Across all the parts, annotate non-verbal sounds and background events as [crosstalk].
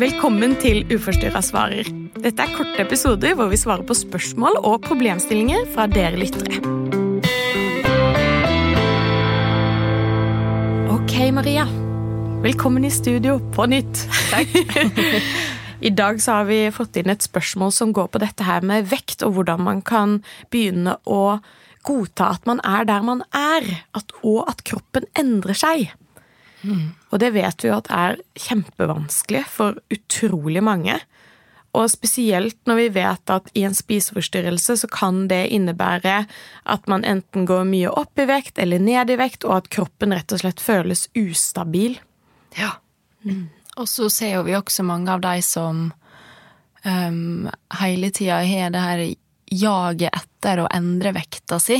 Velkommen til Uforstyrra svarer. Dette er korte episoder hvor vi svarer på spørsmål og problemstillinger fra dere lyttere. Ok, Maria. Velkommen i studio på nytt. Takk. [laughs] I dag så har vi fått inn et spørsmål som går på dette her med vekt, og hvordan man kan begynne å godta at man er der man er, at, og at kroppen endrer seg. Mm. Og det vet vi jo at er kjempevanskelig for utrolig mange. Og spesielt når vi vet at i en spiseforstyrrelse så kan det innebære at man enten går mye opp i vekt eller ned i vekt, og at kroppen rett og slett føles ustabil. Ja. Mm. Og så ser vi også mange av de som um, hele tida har det her jaget etter å endre vekta si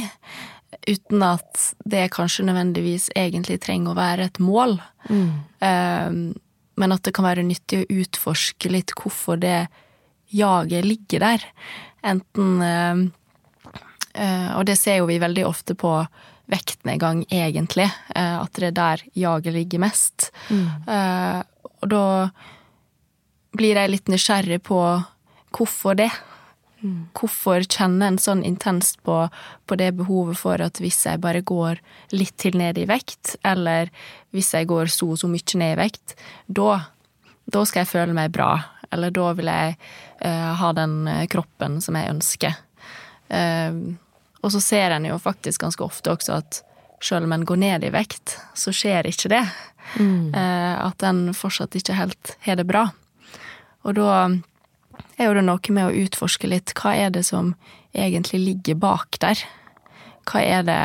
uten at det kanskje nødvendigvis egentlig trenger å være et mål. Mm. Um, men at det kan være nyttig å utforske litt hvorfor det jaget ligger der. Enten uh, uh, Og det ser jo vi veldig ofte på vektnedgang, egentlig. Uh, at det er der jaget ligger mest. Mm. og da blir jeg litt nysgjerrig på hvorfor det. Hvorfor kjenne en sånn intenst på, på, det behovet for at hvis jeg bare går litt til ned i vekt, eller hvis jeg går så og så mye ned i vekt, da, da skal jeg føle meg bra. Eller da vil jeg uh, ha den eh, kroppen som jeg ønsker. Uh, og så ser en jo faktisk ganske ofte også at selv om en går ned i vekt, så skjer ikke det. Mm. Uh, at en fortsatt ikke helt har det bra. Og da er jo det noe med å utforske litt hva er det som egentlig ligger bak der. Hva er det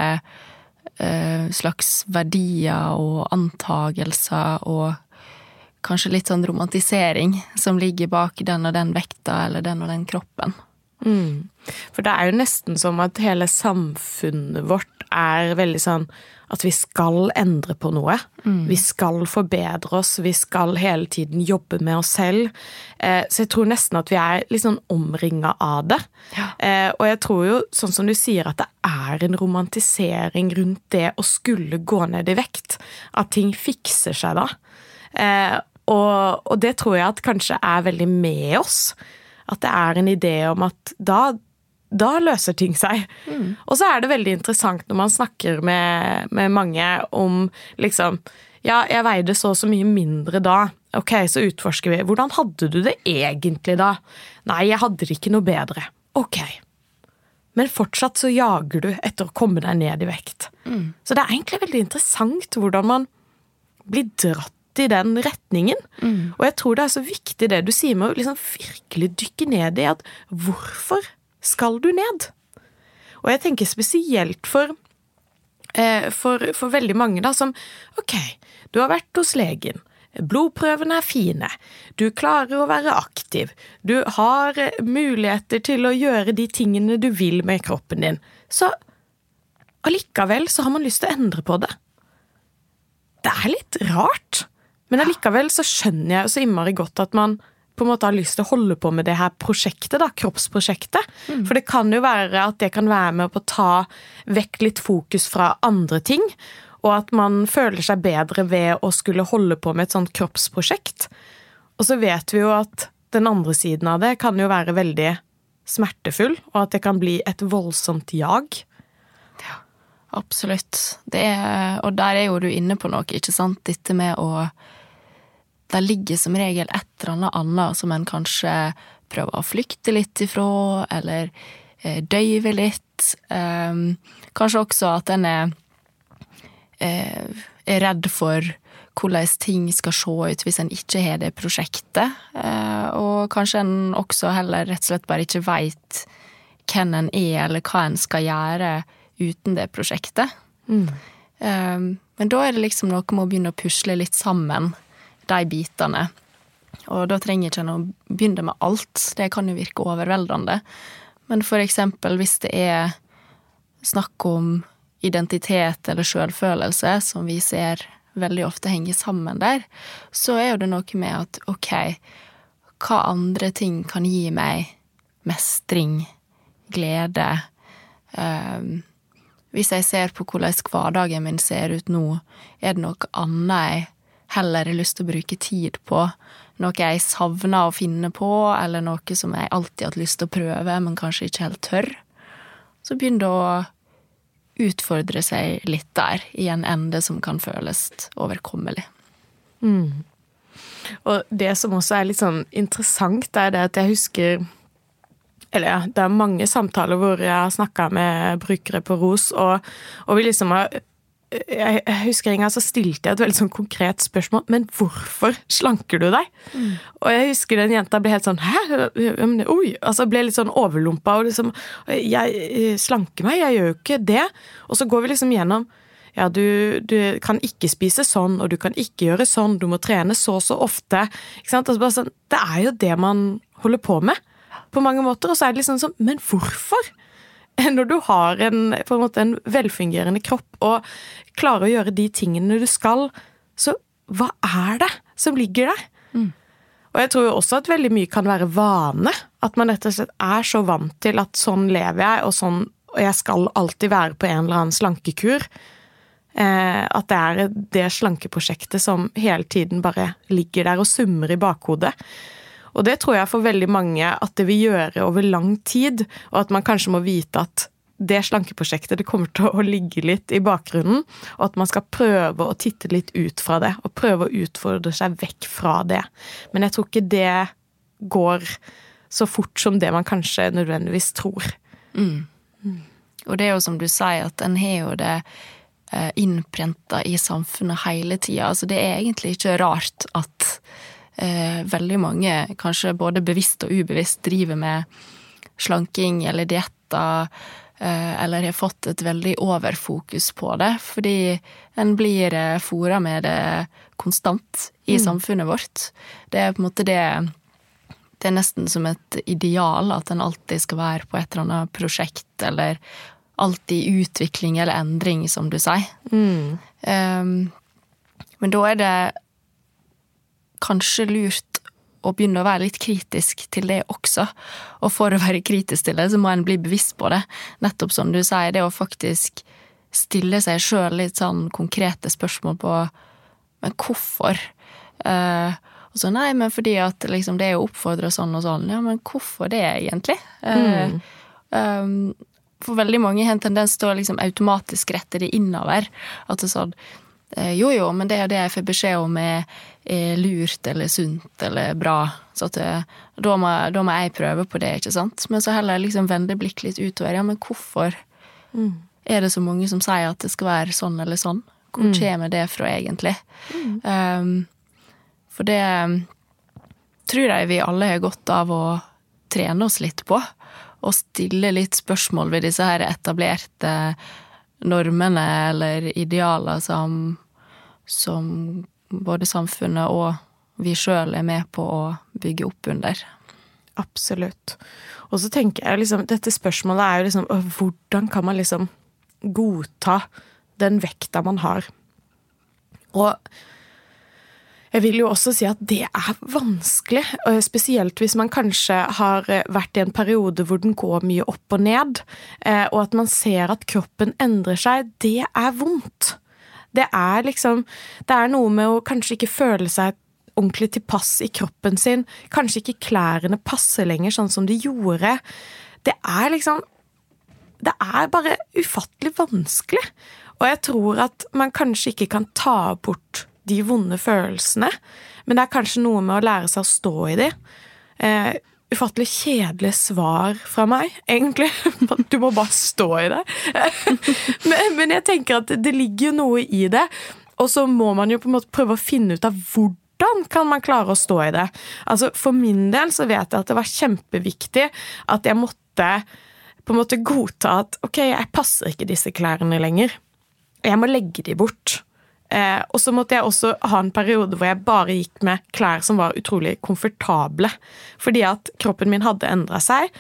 uh, slags verdier og antagelser og kanskje litt sånn romantisering som ligger bak den og den vekta eller den og den kroppen. Mm. For det er jo nesten som at hele samfunnet vårt er veldig sånn at vi skal endre på noe. Mm. Vi skal forbedre oss, vi skal hele tiden jobbe med oss selv. Eh, så jeg tror nesten at vi er litt sånn omringa av det. Ja. Eh, og jeg tror jo, sånn som du sier, at det er en romantisering rundt det å skulle gå ned i vekt. At ting fikser seg da. Eh, og, og det tror jeg at kanskje er veldig med oss. At det er en idé om at da da løser ting seg. Mm. Og så er det veldig interessant når man snakker med, med, mange om liksom Ja, jeg veide så og så mye mindre da. Ok, så utforsker vi. Hvordan hadde du det egentlig da? Nei, jeg hadde det ikke noe bedre. Ok. Men fortsatt så jager du etter å komme deg ned i vekt. Mm. Så det er egentlig veldig interessant hvordan man blir dratt i den retningen. Mm. Og jeg tror det er så viktig det du sier med å liksom virkelig dykke ned i at hvorfor skal du ned? Og jeg tenker spesielt for, eh, for, for veldig mange da, som ok, du har vært hos legen. Blodprøvene er fine, du klarer å være aktiv, du har muligheter til å gjøre de tingene du vil med kroppen din, så allikevel så har man lyst til å endre på det. Det er litt rart, men allikevel så skjønner jeg så innmari godt at man på en måte har lyst til å holde på med det her prosjektet, da, kroppsprosjektet. Mm. For det kan jo være at det kan være med på å ta vekk litt fokus fra andre ting. Og at man føler seg bedre ved å skulle holde på med et sånt kroppsprosjekt. Og så vet vi jo at den andre siden av det kan jo være veldig smertefull, og at det kan bli et voldsomt jag. Ja, absolutt. Er, og der er jo du inne på noe, ikke sant? Dette med å det ligger som regel et eller annet annet som en kanskje prøver å flykte litt ifra, eller eh, døyve litt. Eh, kanskje også at en er, eh, er redd for hvordan ting skal se ut hvis en ikke har det prosjektet. Eh, og kanskje en også heller rett og slett bare ikke veit hvem en er, eller hva en skal gjøre uten det prosjektet. Mm. Um, men da er det liksom noe med å begynne å pusle litt sammen de bitene. Og da trenger ikke en å begynne med alt, det kan jo virke overveldende. Men for eksempel hvis det er snakk om identitet eller sjølfølelse, som vi ser veldig ofte henger sammen der, så er jo det noe med at ok, hva andre ting kan gi meg mestring, glede? Um, hvis jeg ser på hvordan hverdagen min ser ut nå, er det noe annet jeg heller har lyst til å bruke tid på noe jeg savner å finne på, eller noe som jeg alltid har hatt lyst til å prøve, men kanskje ikke helt tør, så begynner det å utfordre seg litt der, i en ende som kan føles overkommelig. Mm. Og det som også er litt sånn interessant, er det at jeg husker eller ja, det er mange samtaler hvor jeg har snakka med brukere på ROS, og, og vi liksom har jeg, husker en gang så stilte jeg et veldig sånn konkret spørsmål. Men hvorfor slanker du deg? Mm. Og jeg husker den jenta ble helt sånn Hæ? Oi! Altså ble litt sånn overlumpa og liksom Jeg slanker meg, jeg gjør jo ikke det. Og så går vi liksom gjennom ja, du, du, kan ikke spise sånn, og du kan ikke gjøre sånn, du må trene så og så ofte. Altså sånn, det er jo det man holder på med, på mange måter. Og så er det liksom sånn Men hvorfor? [laughs] Når du har en, på en, måte en velfungerende kropp og klarer å gjøre de tingene du skal, så hva er det som ligger der? Mm. Og jeg tror jo også at veldig mye kan være vane. At man rett og slett er så vant til at sånn lever jeg, og sånn og jeg skal alltid være på en eller annen slankekur. Eh, at det er det slankeprosjektet som hele tiden bare ligger der og summer i bakhodet. Og det tror jeg for veldig mange at det vil gjøre over lang tid, og at man kanskje må vite at det slankeprosjektet det kommer til å ligge litt i bakgrunnen, og at man skal prøve å titte litt ut fra det, og prøve å utfordre seg vekk fra det. Men jeg tror ikke det går så fort som det man kanskje nødvendigvis tror. Mm. Mm. Og det er jo som du sier, at en har jo det eh, innprenta i samfunnet hele tida. Altså det er egentlig ikke rart at veldig mange, kanskje både bevisst og ubevisst, driver med slanking eller dietter, eh, eller har fått et veldig overfokus på det, fordi en blir eh, fora med det konstant i mm. samfunnet vårt. Det er på en måte det det er nesten som et ideal at en alltid skal være på et eller annet prosjekt, eller alltid utvikling eller endring, som du sier. Mm. Um, men da er det kanskje lurt å begynne å være litt kritisk til det også. Og for å være kritisk til det, så må en bli bevisst på det. Nettopp som du sier, det å faktisk stille seg sjøl litt sånn konkrete spørsmål på Men hvorfor? Uh, og så nei, men fordi at liksom, det er jo oppfordra sånn og sånn. Ja, men hvorfor det, egentlig? Uh, mm. um, for veldig mange har en tendens til å liksom automatisk rette det innover. At det er sånn Eh, jo jo, men det er det jeg får beskjed om er, er lurt eller sunt eller bra. Så at, det, da, må, da, må, jeg prøve på det, ikke sant. Men så heller liksom vende blikk litt utover. Ja, men hvorfor mm. er det så mange som sier at det skal være sånn eller sånn? Hvor mm. kommer det fra, egentlig? Mm. Um, for det tror jeg vi alle har godt av å trene oss litt på. Og stille litt spørsmål ved disse her etablerte normene eller idealer som, som både samfunnet og vi sjøl er med på å bygge opp under. Absolutt. Og så tenker jeg liksom Dette spørsmålet er jo liksom Hvordan kan man liksom godta den vekta man har? Og jeg vil jo også si at det er vanskelig, spesielt hvis man kanskje har eh, vært i en periode hvor den går mye opp og ned, eh, og at man ser at kroppen endrer seg. Det er vondt. Det er liksom Det er noe med å kanskje ikke føle seg ordentlig tilpass i kroppen sin. Kanskje ikke klærne passer lenger sånn som de gjorde. Det er liksom Det er bare ufattelig vanskelig. Og jeg tror at man kanskje ikke kan ta bort de vonde følelsene, men det er kanskje noe med å lære seg å stå i de. Eh, ufattelig kjedelig svar fra meg, egentlig. [laughs] Du må bare stå i det. [laughs] men, jeg tenker at det ligger jo noe i det, og så må man jo på en måte prøve å finne ut av hvordan kan man klare å stå i det? Altså, For min del så vet jeg at det var kjempeviktig at jeg måtte på en måte godta at ok, jeg passer ikke disse klærne lenger. Jeg må legge de bort. Eh, og så måtte jeg også ha en periode hvor jeg bare gikk med klær som var utrolig komfortable. Fordi at kroppen min hadde endra seg.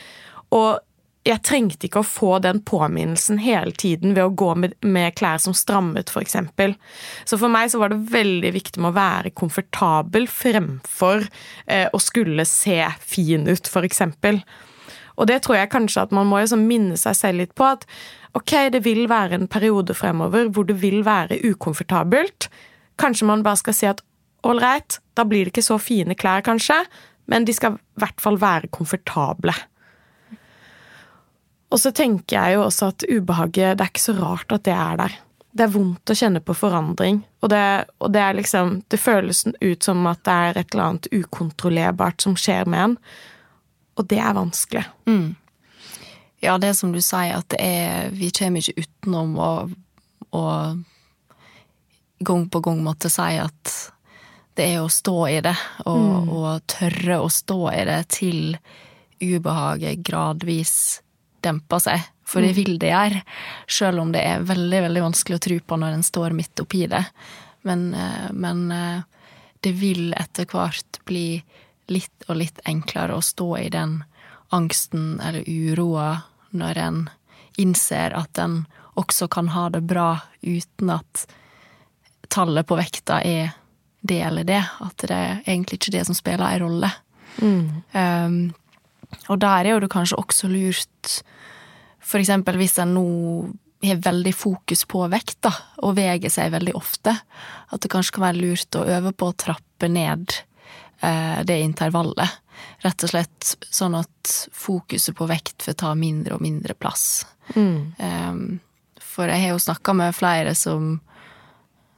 Og jeg trengte ikke å få den påminnelsen hele tiden ved å gå med, med klær som strammet, f.eks. Så for meg så var det veldig viktig med å være komfortabel fremfor eh, å skulle se fin ut, f.eks. Og det tror jeg kanskje at man må liksom minne seg selv litt på. At ok, det vil være en periode fremover hvor det vil være ukomfortabelt. Kanskje man bare skal si at ålreit. Da blir det ikke så fine klær, kanskje, men de skal i hvert fall være komfortable. Og så tenker jeg jo også at ubehaget, det er ikke så rart at det er der. Det er vondt å kjenne på forandring, og det, og det er liksom Det føles ut som at det er et eller annet ukontrollerbart som skjer med en, og det er vanskelig. Mm. Ja, det er som du sier, at det er Vi kommer ikke utenom å, å gang på gang måtte si at det er å stå i det, og, mm. og tørre å stå i det til ubehaget gradvis demper seg. For det mm. vil det gjøre, sjøl om det er veldig veldig vanskelig å tro på når en står midt oppi det. Men, eh, men eh, det vil etter hvert bli litt og litt enklere å stå i den angsten eller uroa når en innser at en også kan ha det bra uten at tallet på vekta er det eller det. At det er egentlig ikke det som spiller en rolle. Mm. Um, og der er jo det kanskje også lurt, for eksempel hvis en nå har veldig fokus på vekt, da, og veger seg veldig ofte, at det kanskje kan være lurt å øve på å trappe ned det intervallet. Rett og slett sånn at fokuset på vekt får ta mindre og mindre plass. Mm. For jeg har jo snakka med flere som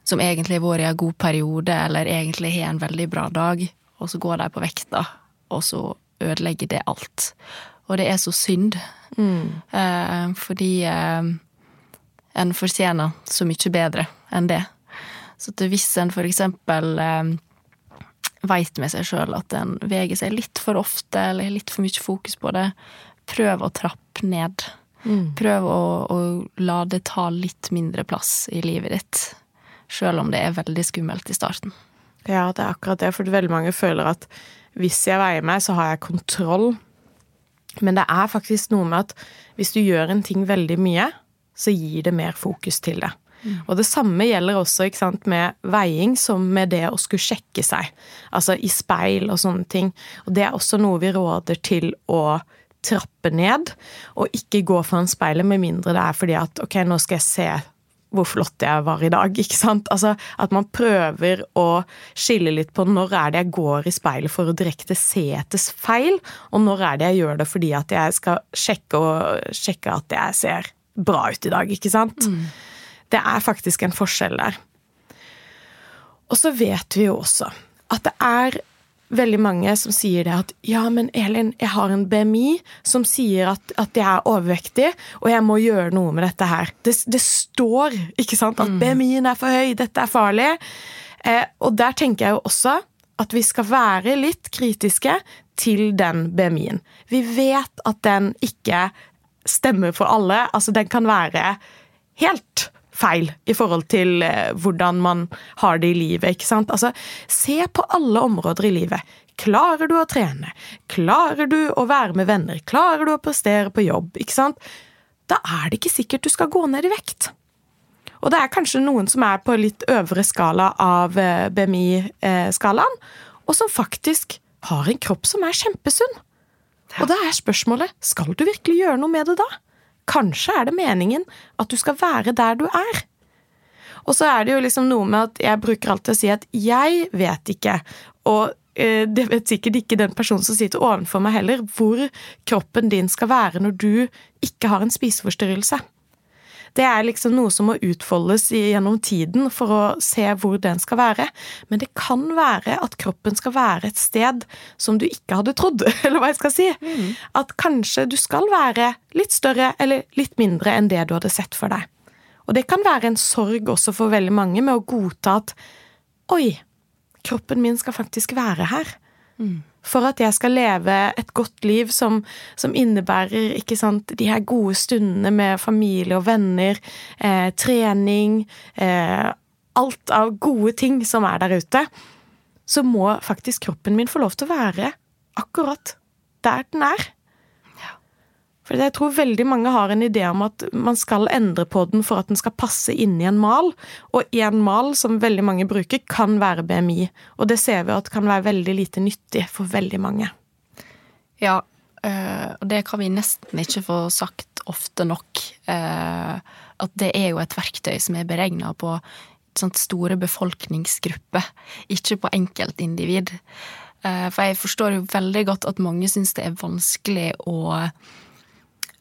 som egentlig har vært i en god periode, eller egentlig har en veldig bra dag, og så går de på vekta, og så ødelegger det alt. Og det er så synd, mm. eh, fordi eh, en fortjener så mye bedre enn det. Så hvis en for eksempel eh, veit med seg sjøl at en veger seg litt for ofte, eller har litt for mye fokus på det, prøv å trappe ned. Mm. Prøv å, å la det ta litt mindre plass i livet ditt sjøl om det er veldig skummelt i starten. Ja, det er akkurat det, for veldig mange føler at hvis jeg veier meg, så har jeg kontroll. Men det er faktisk noe med at hvis du gjør en ting veldig mye, så gir det mer fokus til det. Og det samme gjelder også sant, med veiing som med det å skulle sjekke seg. Altså i speil og sånne ting. Og det er også noe vi råder til å trappe ned, og ikke gå foran speilet med mindre det er fordi at ok, nå skal jeg se hvor flott jeg var i dag. ikke sant? Altså At man prøver å skille litt på når er det jeg går i speilet for å direkte se etter feil, og når er det jeg gjør det fordi at jeg skal sjekke, og, sjekke at jeg ser bra ut i dag. ikke sant? Mm. Det er faktisk en forskjell der. Og så vet vi jo også at det er veldig mange som sier det at ja, men Elin, jeg har en BMI som sier at, at jeg er overvektig, og jeg må gjøre noe med dette her. Det, det står ikke sant, at mm. BMI-en er for høy, dette er farlig. Eh, og der tenker jeg jo også at vi skal være litt kritiske til den BMI-en. Vi vet at den ikke stemmer for alle. Altså, den kan være helt feil i forhold til eh, hvordan man har det i livet. ikke sant? Altså, se på alle områder i livet. Klarer du å trene? Klarer du å være med venner? Klarer du å prestere på jobb? ikke sant? Da er det ikke sikkert du skal gå ned i vekt. Og det er kanskje noen som er på litt øvre skala av eh, BMI-skalaen, og som faktisk har en kropp som er kjempesunn. Og da er spørsmålet skal du virkelig gjøre noe med det da? Kanskje er det meningen at du skal være der du er. Og så er det jo liksom noe med at jeg bruker alltid å si at jeg vet ikke, og eh, det vet sikkert ikke den personen som sitter ovenfor meg heller, hvor kroppen din skal være når du ikke har en spiseforstyrrelse. Det er liksom noe som må utfoldes gjennom tiden for å se hvor den skal være. Men det kan være at kroppen skal være et sted som du ikke hadde trodd, [laughs] eller hva jeg skal si. Mm. At kanskje du skal være litt større eller litt mindre enn det du hadde sett for deg. Og det kan være en sorg også for veldig mange med å godta at oi, kroppen min skal faktisk være her. Mm for at jeg skal leve et godt liv som, som innebærer ikke sant, de her gode stundene med familie og venner, eh, trening eh, Alt av gode ting som er der ute, så må faktisk kroppen min få lov til å være akkurat der den er. For jeg tror veldig mange har en idé om at man skal endre på den for at den skal passe inn i en mal, og en mal som veldig mange bruker, kan være BMI. Og det ser vi at kan være veldig lite nyttig for veldig mange. Ja, øh, og det kan vi nesten ikke få sagt ofte nok. Øh, at det er jo et verktøy som er beregna på sånt store befolkningsgrupper, ikke på enkeltindivid. Eh, for jeg forstår jo veldig godt at mange syns det er vanskelig å,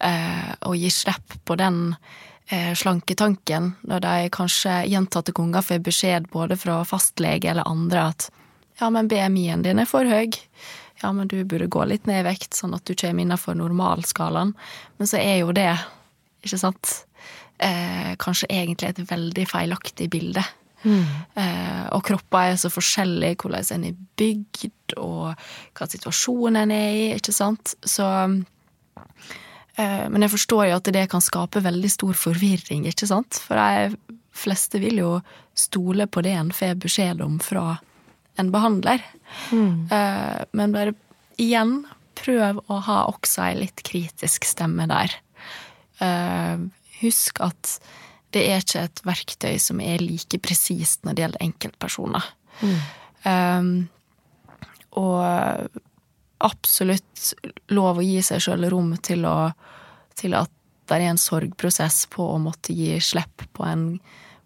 eh, å gi slipp på den eh, slanketanken, når de kanskje gjentatte ganger får beskjed både fra fastlege eller andre at ja, men BMI-en din er for høy. Ja, men du burde gå litt ned i vekt, sånn at du kommer innenfor normalskalaen. Men så er jo det, ikke sant, eh, kanskje egentlig et veldig feilaktig bilde. Mm. Eh, og kropper er så forskjellige, hvordan en er bygd, og hva situasjonen en er i, ikke sant. Så Men jeg forstår jo at det kan skape veldig stor forvirring, ikke sant. For de fleste vil jo stole på det en får beskjed om fra en behandler. Mm. Eh, men bare igjen, prøv å ha også ei litt kritisk stemme der. Eh, husk at det er ikke et verktøy som er like presist når det gjelder enkeltpersoner. Mm. Um, og absolutt lov å gi seg sjøl rom til, å, til at det er en sorgprosess på å måtte gi slipp på en,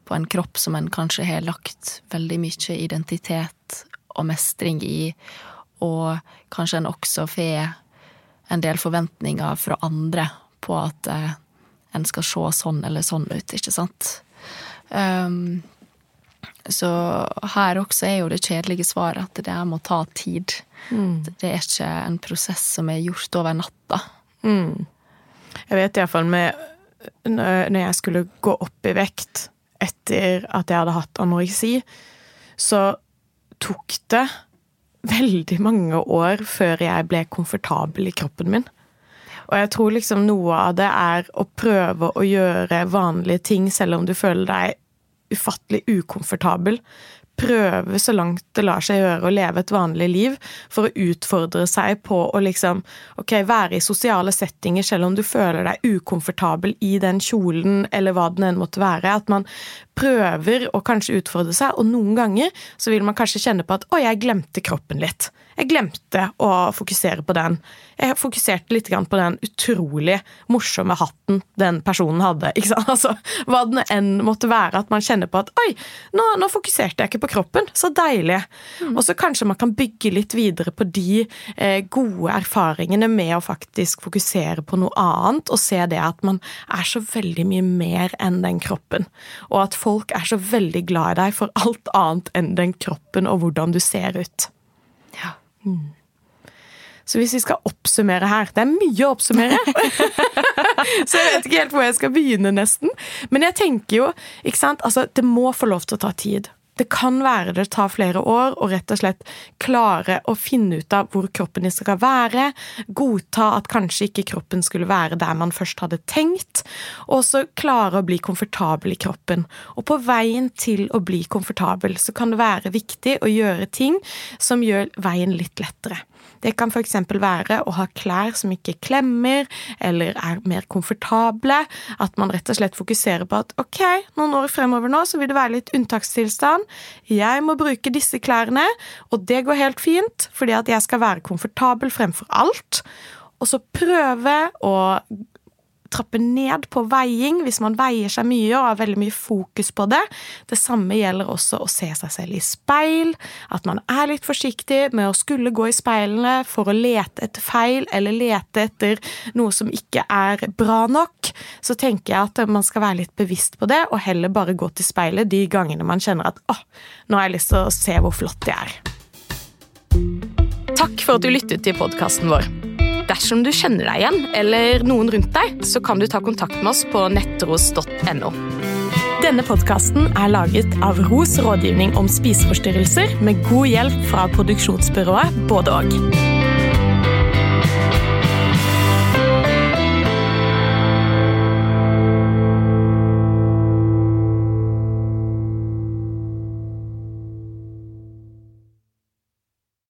på en kropp som en kanskje har lagt veldig mye identitet og mestring i, og kanskje en også får en del forventninger fra andre på at eh, en skal se sånn eller sånn ut, ikke sant? Um, så her også er jo det kjedelige svaret at det må ta tid. Mm. Det er ikke en prosess som er gjort over natta. Mm. Jeg vet iallfall med Når jeg skulle gå opp i vekt etter at jeg hadde hatt anoreksi, så tok det veldig mange år før jeg ble komfortabel i kroppen min. Og jeg tror liksom noe av det er å prøve å gjøre vanlige ting selv om du føler deg ufattelig ukomfortabel prøve så langt det lar seg gjøre å leve et vanlig liv, for å utfordre seg på å liksom ok, være i sosiale settinger selv om du føler deg ukomfortabel i den kjolen eller hva den enn måtte være. At man prøver å kanskje utfordre seg, og noen ganger så vil man kanskje kjenne på at 'å, jeg glemte kroppen litt'. Jeg glemte å fokusere på den. Jeg fokuserte litt på den utrolig morsomme hatten den personen hadde. Ikke sant? [laughs] Altså, hva den enn måtte være, at man kjenner på at 'oi, nå, nå fokuserte jeg ikke på kroppen'. Så deilig. Mm. Og så kanskje man kan bygge litt videre på de eh, gode erfaringene med å faktisk fokusere på noe annet, og se det at man er så veldig mye mer enn den kroppen. Og at folk er så veldig glad i deg for alt annet enn den kroppen og hvordan du ser ut. Ja. Mm. Så hvis vi skal oppsummere her Det er mye å oppsummere! [laughs] så jeg vet ikke helt hvor jeg skal begynne, nesten. Men jeg tenker jo, ikke sant, altså, det må få lov til å ta tid. Det kan være det tar flere år å rett og slett klare å finne ut av hvor kroppen din skal være, godta at kanskje ikke kroppen skulle være der man først hadde tenkt, og så klare å bli komfortabel i kroppen. Og på veien til å bli komfortabel så kan det være viktig å gjøre ting som gjør veien litt lettere. Det kan f.eks. være å ha klær som ikke klemmer, eller er mer komfortable. At man rett og slett fokuserer på at ok, noen år fremover nå så vil det være litt unntakstilstand. Jeg må bruke disse klærne, og det går helt fint, fordi at jeg skal være komfortabel fremfor alt. Og så prøve å trappe ned på veiing hvis man veier seg mye og har veldig mye fokus på det. Det samme gjelder også å se seg selv i speil. At man er litt forsiktig med å skulle gå i speilene for å lete etter feil eller lete etter noe som ikke er bra nok. Så tenker jeg at man skal være litt bevisst på det, og heller bare gå til speilet de gangene man kjenner at 'Å, nå har jeg lyst til å se hvor flott jeg er. Takk for at du lyttet til podkasten vår. Dersom du kjenner deg igjen, eller noen rundt deg, så kan du ta kontakt med oss på nettros.no. Denne podkasten er laget av Ros rådgivning om spiseforstyrrelser, med god hjelp fra produksjonsbyrået Både og.